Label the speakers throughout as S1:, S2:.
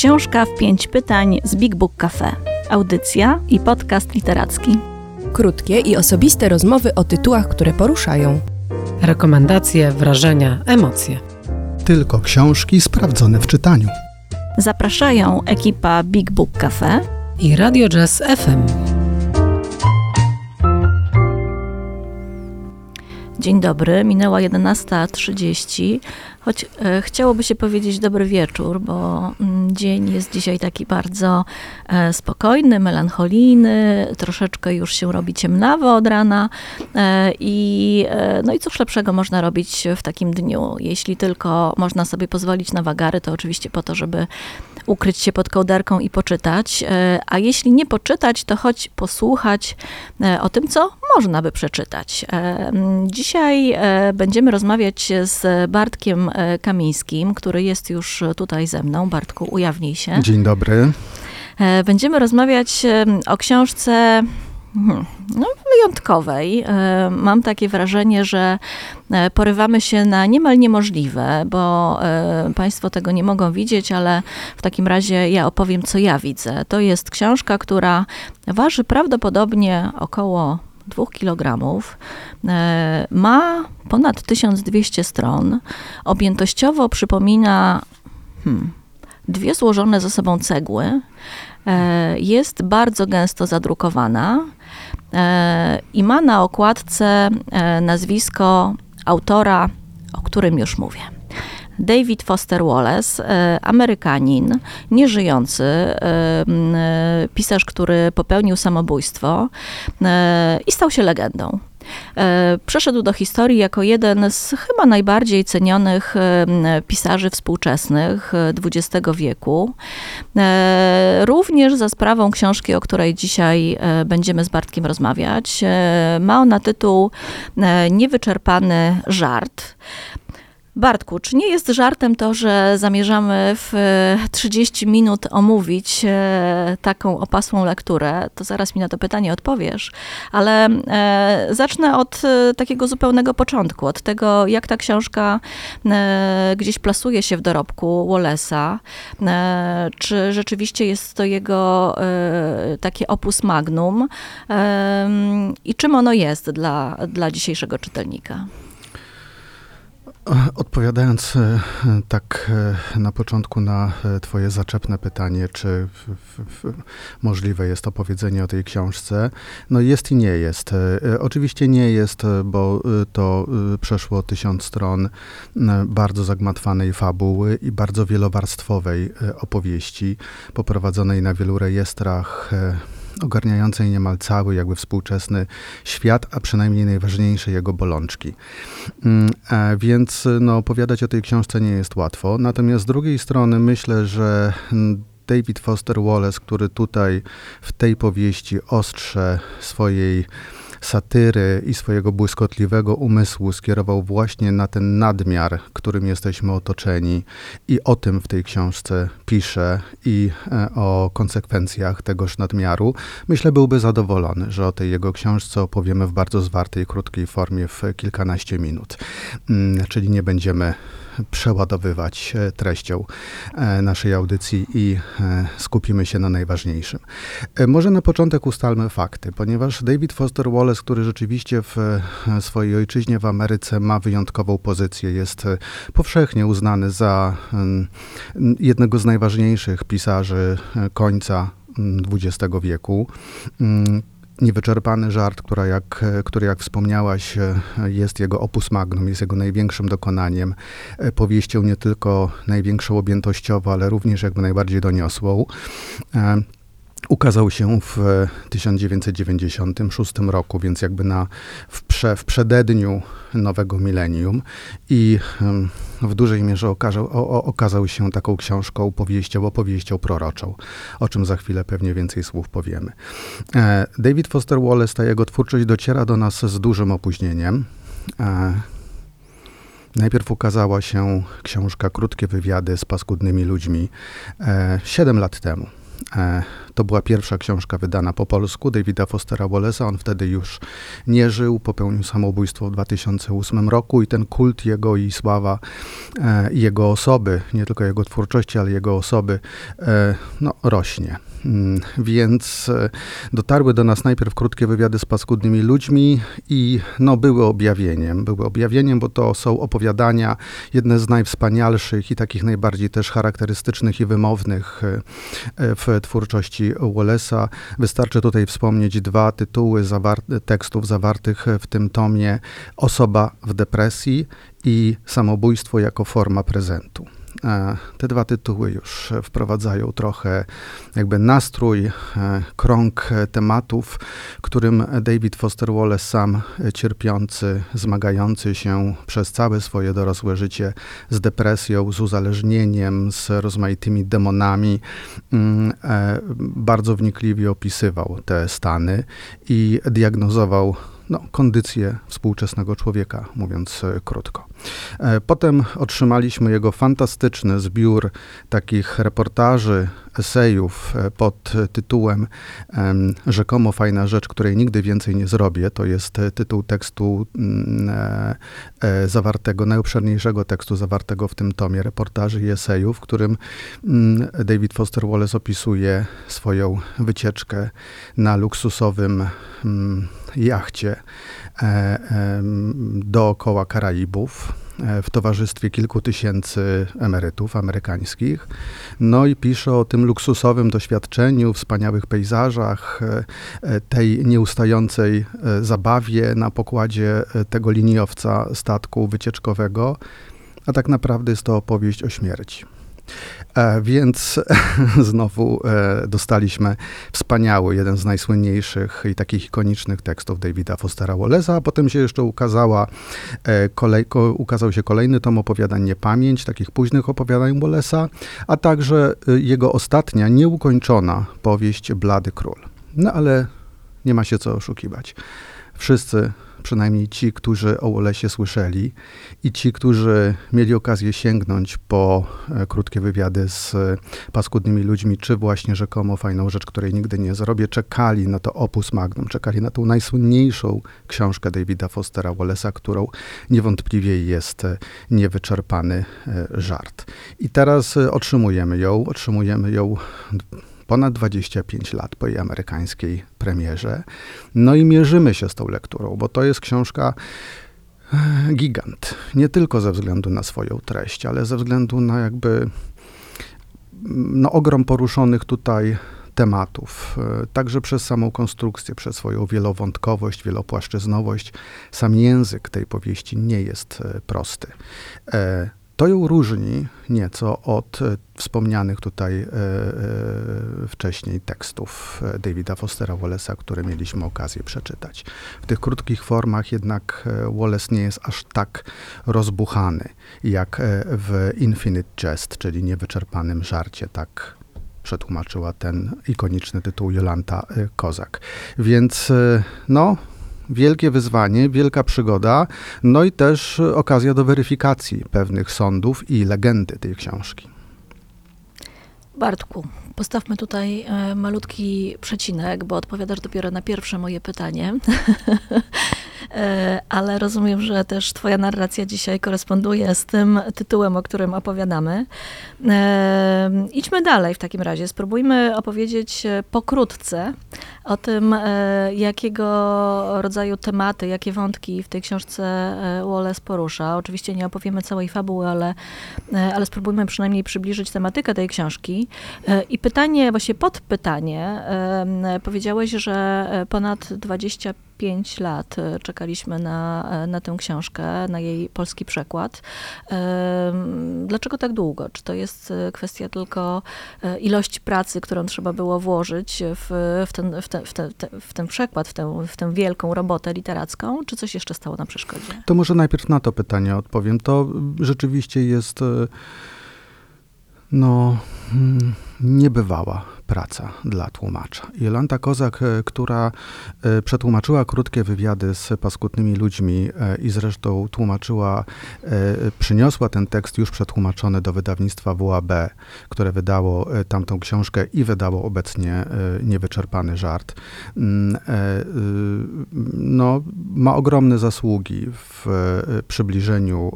S1: Książka w pięć pytań z Big Book Cafe. Audycja i podcast literacki.
S2: Krótkie i osobiste rozmowy o tytułach, które poruszają.
S3: Rekomendacje, wrażenia, emocje.
S4: Tylko książki sprawdzone w czytaniu.
S1: Zapraszają ekipa Big Book Cafe
S3: i Radio Jazz FM.
S1: Dzień dobry, minęła 11.30, choć e, chciałoby się powiedzieć dobry wieczór, bo mm, dzień jest dzisiaj taki bardzo e, spokojny, melancholijny, troszeczkę już się robi ciemnawo od rana e, i no i cóż lepszego można robić w takim dniu, jeśli tylko można sobie pozwolić na wagary, to oczywiście po to, żeby ukryć się pod kołderką i poczytać, a jeśli nie poczytać, to choć posłuchać o tym, co można by przeczytać. E, dzisiaj będziemy rozmawiać z Bartkiem Kamińskim, który jest już tutaj ze mną. Bartku, ujawnij się.
S4: Dzień dobry.
S1: Będziemy rozmawiać o książce Hmm, no, wyjątkowej. E, mam takie wrażenie, że e, porywamy się na niemal niemożliwe, bo e, Państwo tego nie mogą widzieć, ale w takim razie ja opowiem, co ja widzę. To jest książka, która waży prawdopodobnie około 2 kg. Ma ponad 1200 stron. Objętościowo przypomina hmm, dwie złożone ze sobą cegły. Jest bardzo gęsto zadrukowana. E, i ma na okładce e, nazwisko autora, o którym już mówię. David Foster Wallace, e, Amerykanin, nieżyjący, pisarz, który popełnił samobójstwo i stał się legendą. E, przeszedł do historii jako jeden z chyba najbardziej cenionych e, pisarzy współczesnych XX e, wieku. Również za sprawą książki, o której dzisiaj będziemy z Bartkiem rozmawiać. Ma ona tytuł Niewyczerpany żart. Bartku, czy nie jest żartem to, że zamierzamy w 30 e, minut omówić e, taką opasłą lekturę? To zaraz mi na to pytanie odpowiesz, ale e, zacznę od takiego zupełnego początku, od tego, jak ta książka gdzieś plasuje się w dorobku Wallace'a. Czy rzeczywiście jest to jego takie opus magnum i czym ono jest dla, dla dzisiejszego czytelnika?
S4: Odpowiadając e, tak e, na początku na e, Twoje zaczepne pytanie, czy możliwe jest opowiedzenie o tej książce, no jest i nie jest. Oczywiście nie jest, bo to przeszło tysiąc stron bardzo zagmatwanej fabuły i bardzo wielowarstwowej opowieści, poprowadzonej na wielu rejestrach ogarniającej niemal cały jakby współczesny świat, a przynajmniej najważniejsze jego bolączki. Mm, e, więc no, opowiadać o tej książce nie jest łatwo. Natomiast z drugiej strony myślę, że mm, David Foster Wallace, który tutaj w tej powieści ostrze swojej satyry i swojego błyskotliwego umysłu skierował właśnie na ten nadmiar, którym jesteśmy otoczeni i o tym w tej książce pisze i e, o konsekwencjach tegoż nadmiaru, myślę byłby zadowolony, że o tej jego książce opowiemy w bardzo zwartej, krótkiej formie w kilkanaście minut. Mm, czyli nie będziemy przeładowywać e, treścią e, naszej audycji i skupimy się na najważniejszym. Może na początek ustalmy fakty, ponieważ David Foster Wallace, który rzeczywiście w swojej ojczyźnie w Ameryce ma wyjątkową pozycję, jest powszechnie uznany za jednego z najważniejszych pisarzy końca XX wieku niewyczerpany żart, która jak, który jak wspomniałaś jest jego opus magnum, jest jego największym dokonaniem, powieścią nie tylko największą objętościowo, ale również jakby najbardziej doniosłą. Ukazał się w 1996 roku, więc jakby na, w, prze, w przededniu nowego milenium i w dużej mierze okazał, o, okazał się taką książką, powieścią, opowieścią proroczą, o czym za chwilę pewnie więcej słów powiemy. E, David Foster Wallace, ta jego twórczość dociera do nas z dużym opóźnieniem. E, najpierw ukazała się książka Krótkie wywiady z paskudnymi ludźmi e, 7 lat temu. E, to była pierwsza książka wydana po polsku Davida Fostera Wallace'a. On wtedy już nie żył, popełnił samobójstwo w 2008 roku i ten kult jego i sława e, jego osoby, nie tylko jego twórczości, ale jego osoby, e, no, rośnie. Mm, więc e, dotarły do nas najpierw krótkie wywiady z paskudnymi ludźmi i no, były objawieniem. Były objawieniem, bo to są opowiadania, jedne z najwspanialszych i takich najbardziej też charakterystycznych i wymownych e, e, w twórczości Wallace'a. Wystarczy tutaj wspomnieć dwa tytuły tekstów zawartych w tym tomie: Osoba w depresji i Samobójstwo jako forma prezentu. E, te dwa tytuły już wprowadzają trochę jakby nastrój, e, krąg tematów, którym David Foster Wallace, sam cierpiący, zmagający się przez całe swoje dorosłe życie z depresją, z uzależnieniem, z rozmaitymi demonami, mm, e, bardzo wnikliwie opisywał te stany i diagnozował no, kondycję współczesnego człowieka, mówiąc krótko. E, potem otrzymaliśmy jego fantastyczny zbiór takich reportaży, esejów e, pod tytułem Rzekomo fajna rzecz, której nigdy więcej nie zrobię. To jest tytuł tekstu mm, zawartego, najobszerniejszego tekstu zawartego w tym tomie reportaży i esejów, w którym mm, David Foster Wallace opisuje swoją wycieczkę na luksusowym mm, jachcie e, dookoła Karaibów e, w towarzystwie kilku tysięcy emerytów amerykańskich. No i pisze o tym luksusowym doświadczeniu, wspaniałych pejzażach, e, tej nieustającej zabawie na pokładzie tego liniowca statku wycieczkowego, a tak naprawdę jest to opowieść o śmierci. E, więc znowu e, dostaliśmy wspaniały, jeden z najsłynniejszych i takich ikonicznych tekstów Davida Fostera Wallace'a, potem się jeszcze ukazała, e, kolej, ko, ukazał się kolejny tom opowiadań Niepamięć, takich późnych opowiadań Wallace'a, a także jego ostatnia, nieukończona powieść Blady Król. No ale nie ma się co oszukiwać. Wszyscy przynajmniej ci, którzy o Olesie słyszeli i ci, którzy mieli okazję sięgnąć po e, krótkie wywiady z e, paskudnymi ludźmi, czy właśnie rzekomo fajną rzecz, której nigdy nie zrobię, czekali na to opus magnum, czekali na tą najsłynniejszą książkę Davida Fostera Wallace'a, którą niewątpliwie jest e, niewyczerpany żart. I teraz otrzymujemy ją, otrzymujemy ją ponad 25 lat po jej amerykańskiej premierze. No i mierzymy się z tą lekturą, bo to jest książka e, gigant. Nie tylko ze względu na swoją treść, ale ze względu na jakby no, ogrom poruszonych tutaj tematów, e, także przez samą konstrukcję, przez swoją wielowątkowość, wielopłaszczyznowość. Sam język tej powieści nie jest e, prosty. To ją różni nieco od e, wspomnianych tutaj e, e, wcześniej tekstów Davida Fostera Wallace'a, które mieliśmy okazję przeczytać. W tych krótkich formach jednak Wallace nie jest aż tak rozbuchany jak w Infinite Jest, czyli niewyczerpanym żarcie, tak przetłumaczyła ten ikoniczny tytuł Jolanta Kozak. Więc no, wielkie wyzwanie, wielka przygoda, no i też okazja do weryfikacji pewnych sądów i legendy tej książki.
S1: Bartku, postawmy tutaj e, malutki przecinek, bo odpowiadasz dopiero na pierwsze moje pytanie. E, ale rozumiem, że też Twoja narracja dzisiaj koresponduje z tym tytułem, o którym opowiadamy. E, idźmy dalej w takim razie. Spróbujmy opowiedzieć pokrótce o tym, jakiego rodzaju tematy, jakie wątki w tej książce Wallace porusza. Oczywiście nie opowiemy całej fabuły, ale, ale spróbujmy przynajmniej przybliżyć tematykę tej książki. I pytanie, właśnie podpytanie, powiedziałeś, że ponad 25 lat czekaliśmy na, na tę książkę, na jej polski przekład. Dlaczego tak długo? Czy to jest kwestia tylko ilości pracy, którą trzeba było włożyć w, w, ten, w, w, w ten przekład, w tę, w tę wielką robotę literacką, czy coś jeszcze stało na przeszkodzie?
S4: To może najpierw na to pytanie odpowiem. To rzeczywiście jest no, hmm, niebywała praca dla tłumacza. Jolanta Kozak, e, która e, przetłumaczyła krótkie wywiady z paskudnymi ludźmi e, i zresztą tłumaczyła, przyniosła ten tekst już przetłumaczony do wydawnictwa WAB, które wydało tamtą książkę i wydało obecnie niewyczerpany żart. Mm, no, ma ogromne zasługi w przybliżeniu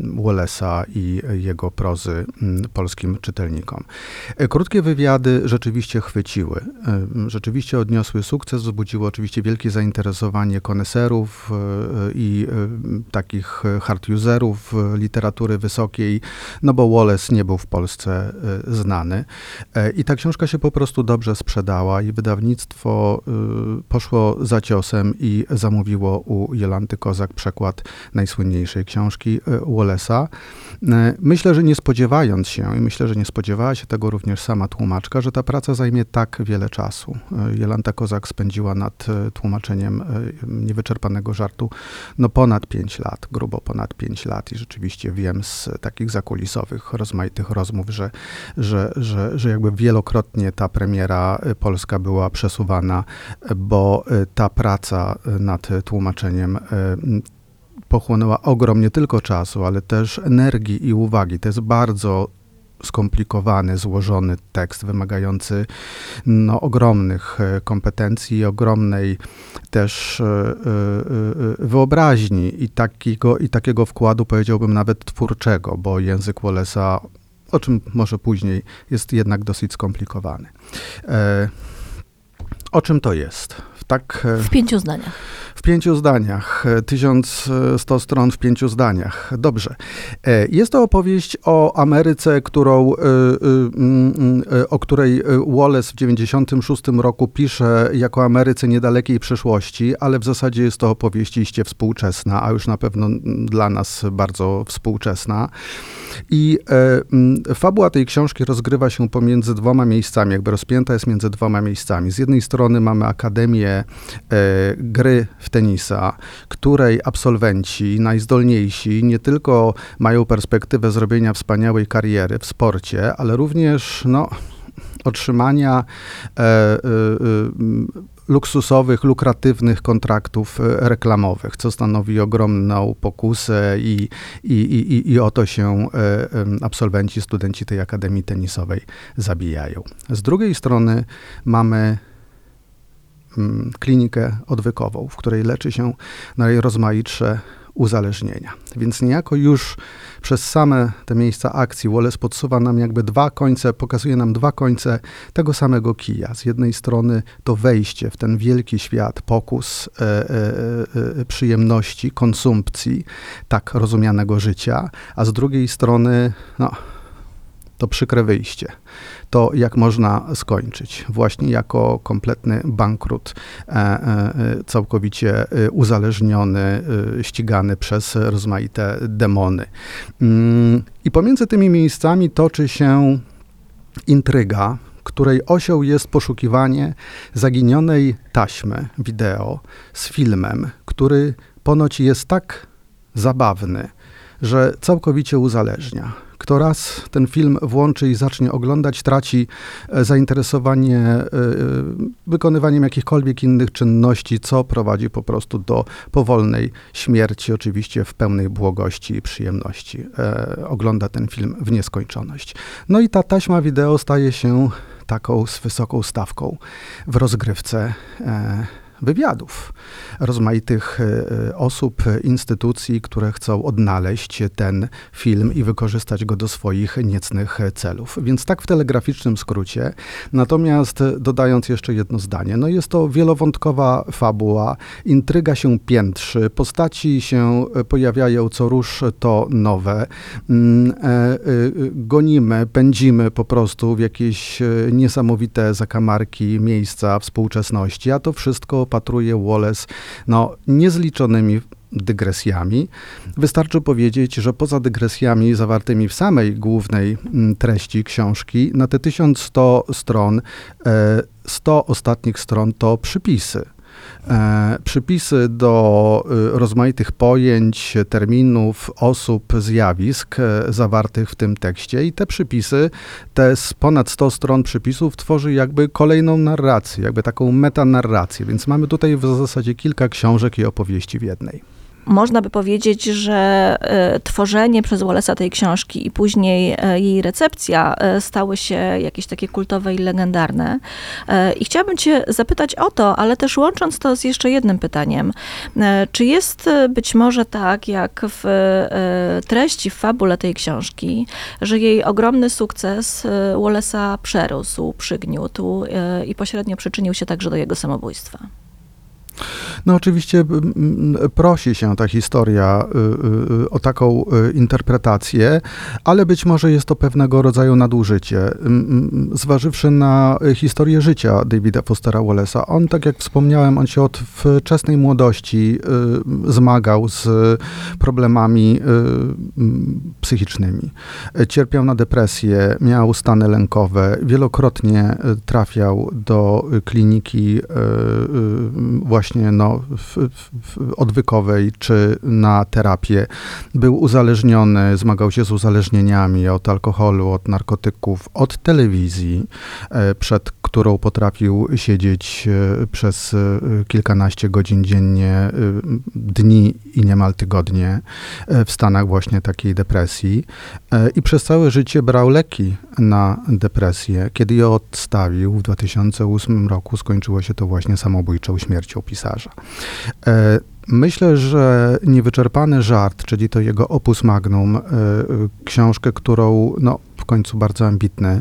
S4: Wallace'a i jego prozy mm, polskim czytelnikom. Krótkie wywiady rzeczywiście chwyciły, e, rzeczywiście odniosły sukces, wzbudziły oczywiście wielkie zainteresowanie koneserów e, i e, takich hard userów literatury wysokiej, no bo Wallace nie był w Polsce znany. I ta książka się po prostu dobrze sprzedała i wydawnictwo poszło za ciosem i zamówiło u Jolanty Kozak przekład najsłynniejszej książki Wallace'a. Myślę, że nie spodziewając się, i myślę, że nie spodziewała się tego również sama tłumaczka, że ta praca zajmie tak wiele czasu. E, Jelanta Kozak spędziła nad e, tłumaczeniem e, niewyczerpanego żartu no ponad 5 lat, grubo ponad 5 lat i rzeczywiście wiem z takich zakulisowych, rozmaitych rozmów, że, że, że, że jakby wielokrotnie ta premiera polska była przesuwana, bo ta praca nad tłumaczeniem pochłonęła ogrom nie tylko czasu, ale też energii i uwagi. To jest bardzo skomplikowany, złożony tekst, wymagający no, ogromnych e, kompetencji, ogromnej też e, e, wyobraźni i takiego, i takiego wkładu, powiedziałbym, nawet twórczego, bo język Wallace'a, o czym może później, jest jednak dosyć skomplikowany. O czym to jest?
S1: Tak, w pięciu zdaniach.
S4: W pięciu zdaniach, 1100 stron w pięciu zdaniach. Dobrze. E, jest to opowieść o Ameryce, którą, e, e, o której Wallace w 1996 roku pisze jako Ameryce niedalekiej przyszłości, ale w zasadzie jest to opowieść iście współczesna, a już na pewno dla nas bardzo współczesna. I fabuła tej książki rozgrywa się pomiędzy dwoma miejscami, jakby rozpięta jest między dwoma miejscami. Z jednej strony mamy Akademię Gry w tenisa, której absolwenci, najzdolniejsi, nie tylko mają perspektywę zrobienia wspaniałej kariery w sporcie, ale również no, otrzymania e, e, e, luksusowych, lukratywnych kontraktów e, reklamowych, co stanowi ogromną pokusę i, i, i, i o to się e, absolwenci, studenci tej Akademii Tenisowej zabijają. Z drugiej strony mamy klinikę odwykową, w której leczy się najrozmaitsze uzależnienia. Więc niejako już przez same te miejsca akcji Wallace podsuwa nam jakby dwa końce, pokazuje nam dwa końce tego samego kija. Z jednej strony to wejście w ten wielki świat, pokus e, e, e, przyjemności, konsumpcji, tak rozumianego życia, a z drugiej strony no, to przykre wyjście to jak można skończyć. Właśnie jako kompletny bankrut, e, e, całkowicie e, uzależniony, ścigany przez rozmaite demony. Mm, I pomiędzy tymi miejscami toczy się intryga, której osią jest poszukiwanie zaginionej taśmy wideo z filmem, który ponoć jest tak zabawny, że całkowicie uzależnia. Kto raz ten film włączy i zacznie oglądać, traci e, zainteresowanie e, e, wykonywaniem jakichkolwiek innych czynności, co prowadzi po prostu do powolnej śmierci, oczywiście w pełnej błogości i przyjemności. Ogląda ten film w nieskończoność. No i ta taśma wideo staje się taką z wysoką stawką w rozgrywce wywiadów rozmaitych e, osób, instytucji, które chcą odnaleźć ten film i wykorzystać go do swoich niecnych celów. Więc tak w telegraficznym skrócie. Natomiast dodając jeszcze jedno zdanie, no jest to wielowątkowa fabuła, intryga się piętrzy, postaci się pojawiają co rusz to nowe. Mm, e, e, gonimy, pędzimy po prostu w jakieś niesamowite zakamarki miejsca współczesności, a to wszystko opatruje Wallace no, niezliczonymi dygresjami. Wystarczy powiedzieć, że poza dygresjami zawartymi w samej głównej mm, treści książki, na te 1100 stron, 100 e, ostatnich stron to przypisy przypisy do e, rozmaitych pojęć, terminów, osób, zjawisk e, zawartych w tym tekście i te przypisy, te z ponad 100 stron przypisów tworzy jakby kolejną narrację, jakby taką metanarrację, więc mamy tutaj w zasadzie kilka książek i opowieści w jednej.
S1: Można by powiedzieć, że e, tworzenie przez Wallace'a tej książki i później e, jej recepcja e, stały się jakieś takie kultowe i legendarne. I chciałabym cię zapytać o to, ale też łącząc to z jeszcze jednym pytaniem. Czy jest być może tak, jak w treści, w fabule tej książki, że jej ogromny sukces Wallace'a przerósł, przygniótł i pośrednio przyczynił się także do jego samobójstwa?
S4: No oczywiście prosi się ta historia y, y, o taką y, interpretację, ale być może jest to pewnego rodzaju nadużycie. Zważywszy na historię życia Davida Fostera Wallace'a, on, tak jak wspomniałem, on się od wczesnej młodości zmagał z problemami psychicznymi. Cierpiał na depresję, miał stany lękowe, wielokrotnie trafiał do kliniki y, właśnie no, w, w, odwykowej czy na terapię. Był uzależniony, zmagał się z uzależnieniami od alkoholu, od narkotyków, od telewizji, e, przed którą potrafił siedzieć e, przez e, kilkanaście godzin dziennie, dni i niemal tygodnie w stanach właśnie takiej depresji. I przez całe życie brał leki na depresję. Kiedy je odstawił w 2008 roku, skończyło się to właśnie samobójczą śmiercią pisarza. E, Myślę, że Niewyczerpany Żart, czyli to jego opus magnum, e, e, książkę, którą no, w końcu bardzo ambitny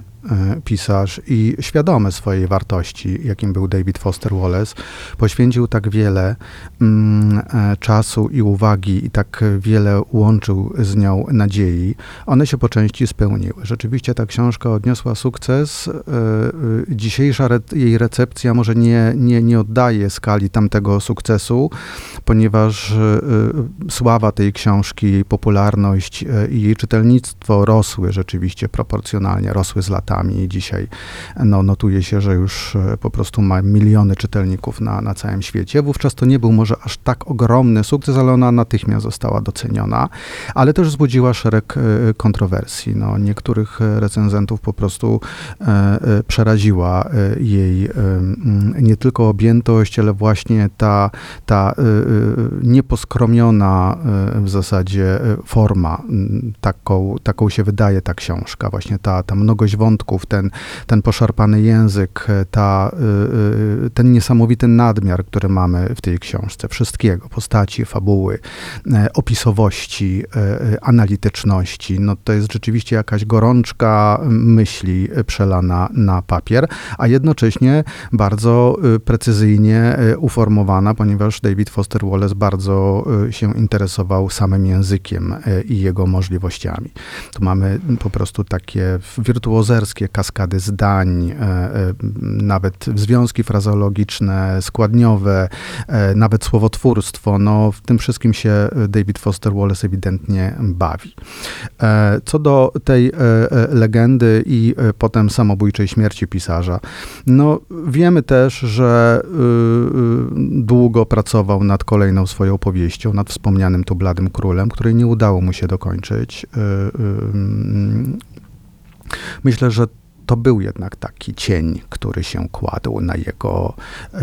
S4: pisarz i świadomy swojej wartości, jakim był David Foster Wallace, poświęcił tak wiele mm, e, czasu i uwagi i tak wiele łączył z nią nadziei, one się po części spełniły. Rzeczywiście ta książka odniosła sukces. E, e, Dzisiejsza re jej recepcja może nie, nie, nie oddaje skali tamtego sukcesu, ponieważ e, sława tej książki, jej popularność e, i jej czytelnictwo rosły rzeczywiście proporcjonalnie, rosły z latami i dzisiaj no, notuje się, że już e, po prostu ma miliony czytelników na, na całym świecie. Wówczas to nie był może aż tak ogromny sukces, ale ona natychmiast została doceniona, ale też wzbudziła szereg e, kontrowersji. No, niektórych e, recenzentów po prostu przeraziła jej nie tylko objętość, ale właśnie ta, ta nieposkromiona w zasadzie forma, taką, taką się wydaje ta książka, właśnie ta, ta mnogość wątków, ten, ten poszarpany język, e, ta, e, e, ten niesamowity nadmiar, który mamy w tej książce, wszystkiego, postaci, fabuły, opisowości, analityczności, no to jest rzeczywiście jakaś gorączka myśli przelana na papier, a jednocześnie bardzo precyzyjnie uformowana, ponieważ David Foster Wallace bardzo się interesował samym językiem i jego możliwościami. Tu mamy po prostu takie wirtuozerskie kaskady zdań, e, e, nawet związki frazeologiczne, składniowe, e, nawet słowotwórstwo. No, w tym wszystkim się David Foster Wallace ewidentnie bawi. Co do tej legendy i potem samobójczej śmierci pisarza, no wiemy też, że y, y, długo pracował nad kolejną swoją powieścią, nad wspomnianym tu Bladym Królem, której nie udało mu się dokończyć. Myślę, że to był jednak taki cień, który się kładł na jego e,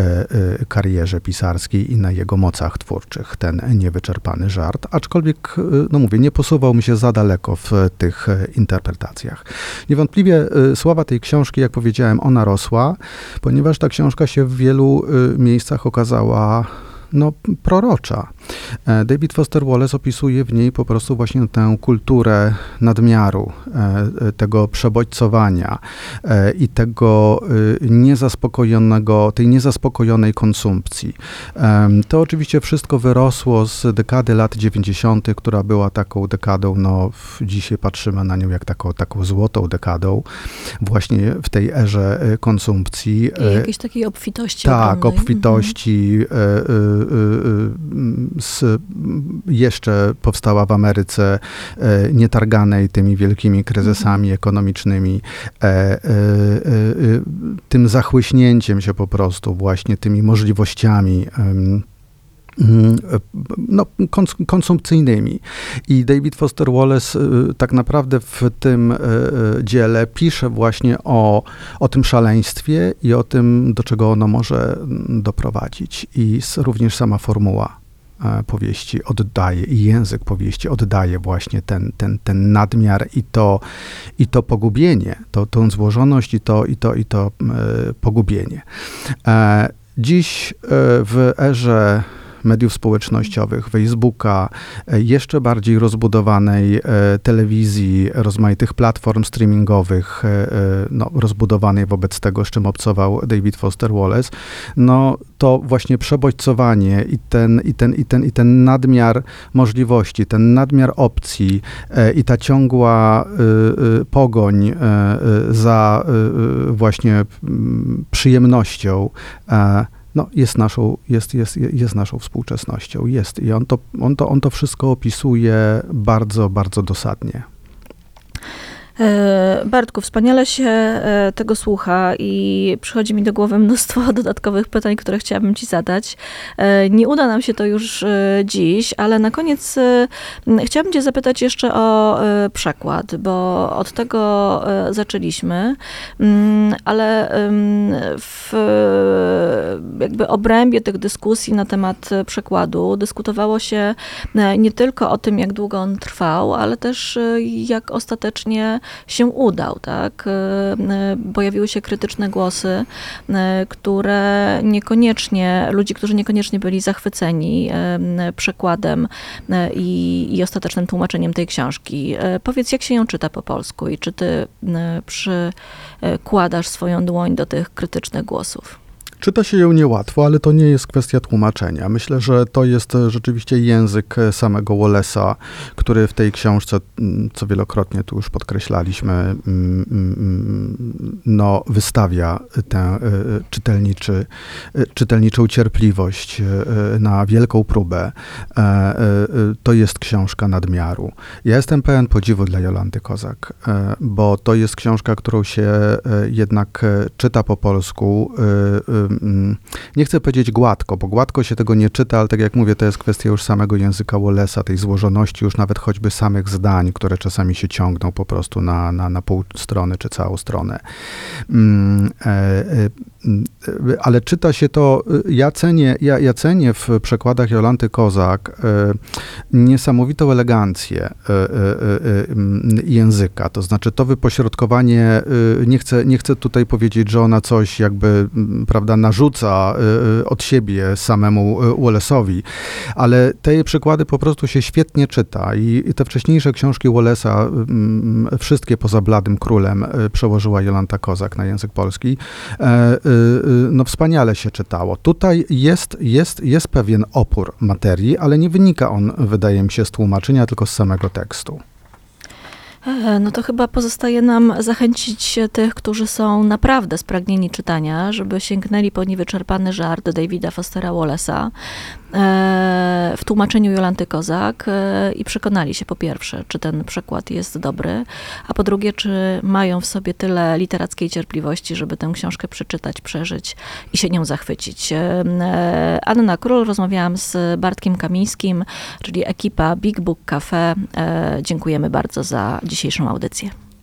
S4: e, karierze pisarskiej i na jego mocach twórczych, ten niewyczerpany żart. Aczkolwiek, e, no mówię, nie posuwał mi się za daleko w tych interpretacjach. Niewątpliwie sława tej książki, jak powiedziałem, ona rosła, ponieważ ta książka się w wielu miejscach okazała no, prorocza. E, David Foster Wallace opisuje w niej po prostu właśnie tę kulturę nadmiaru, e, e, tego przebodźcowania i tego niezaspokojonego, tej niezaspokojonej konsumpcji. To oczywiście wszystko wyrosło z dekady lat 90., która była taką dekadą, no dzisiaj patrzymy na nią jak taką, taką złotą dekadą, właśnie w tej erze konsumpcji.
S1: I jakiejś takiej obfitości
S4: tak,
S1: ogromnej.
S4: obfitości, e, e, e, e, z jeszcze powstała w Ameryce, nietarganej tymi wielkimi kryzysami ekonomicznymi, tym zachłyśnięciem się po prostu właśnie tymi możliwościami no, konsumpcyjnymi. I David Foster Wallace tak naprawdę w tym dziele pisze właśnie o, o tym szaleństwie i o tym, do czego ono może doprowadzić. I również sama formuła e, powieści oddaje i język powieści oddaje właśnie ten, ten, ten nadmiar i to, i to pogubienie, to, tą złożoność i to, i to, i to e, pogubienie. E, dziś w erze mediów społecznościowych, Facebooka, e, jeszcze bardziej rozbudowanej e, telewizji, rozmaitych platform streamingowych, e, no, rozbudowanej wobec tego, z czym obcował David Foster Wallace, no to właśnie przebodźcowanie i ten, i ten, i ten, i ten nadmiar możliwości, ten nadmiar opcji i ta ciągła pogoń za właśnie przyjemnością no, jest, naszą, jest, jest, jest naszą współczesnością. Jest. I on to, on, to, on to wszystko opisuje bardzo, bardzo dosadnie.
S1: E, Bartku, wspaniale się e, tego słucha i przychodzi mi do głowy mnóstwo dodatkowych pytań, które chciałabym Ci zadać. E, nie uda nam się to już dziś, ale na koniec chciałabym Cię zapytać jeszcze o przekład, bo od tego zaczęliśmy, mm, ale w jakby obrębie tych dyskusji na temat przekładu dyskutowało się nie tylko o tym, jak długo on trwał, ale też jak ostatecznie się udał, tak? E, e, pojawiły się krytyczne głosy, e, które niekoniecznie, ludzi, którzy niekoniecznie byli zachwyceni przekładem i, i ostatecznym tłumaczeniem tej książki. Powiedz, jak się ją czyta po polsku i czy ty przykładasz swoją dłoń do tych krytycznych głosów?
S4: Czyta się ją niełatwo, ale to nie jest kwestia tłumaczenia. Myślę, że to jest e, rzeczywiście język e, samego Wallace'a, który w tej książce, mm, co wielokrotnie tu już podkreślaliśmy, mm, mm, no, wystawia tę e, czytelniczy, czytelniczą cierpliwość na wielką próbę. To jest książka nadmiaru. Ja jestem pełen podziwu dla Jolanty Kozak, bo to jest książka, którą się jednak czyta po polsku nie chcę powiedzieć gładko, bo gładko się tego nie czyta, ale tak jak mówię, to jest kwestia już samego języka Wallace'a, tej złożoności już nawet choćby samych zdań, które czasami się ciągną po prostu na, na, na pół strony czy całą stronę. Mm, e, e, E, ale czyta się to, e, ja cenię, ja, ja cenię w przekładach Jolanty Kozak e, niesamowitą elegancję języka, to znaczy to wypośrodkowanie, nie chcę, nie chcę tutaj powiedzieć, że ona coś jakby, prawda, narzuca od siebie samemu Wallace'owi, ale te przykłady po prostu się świetnie czyta i, te wcześniejsze książki Wallace'a, wszystkie poza Bladym Królem, przełożyła Jolanta Kozak na język polski, Y, y, no wspaniale się czytało. Tutaj jest, jest, jest pewien opór materii, ale nie wynika on, wydaje mi się, z tłumaczenia, tylko z samego tekstu.
S1: E, no to chyba pozostaje nam zachęcić tych, którzy są naprawdę spragnieni czytania, żeby sięgnęli po niewyczerpany żart Davida Fostera Wallace'a w tłumaczeniu Jolanty Kozak e, i przekonali się po pierwsze, czy ten przekład jest dobry, a po drugie, czy mają w sobie tyle literackiej cierpliwości, żeby tę książkę przeczytać, przeżyć i się nią zachwycić. Anna Król, rozmawiałam z Bartkiem Kamińskim, czyli ekipa Big Book Cafe. Dziękujemy bardzo za dzisiejszą audycję.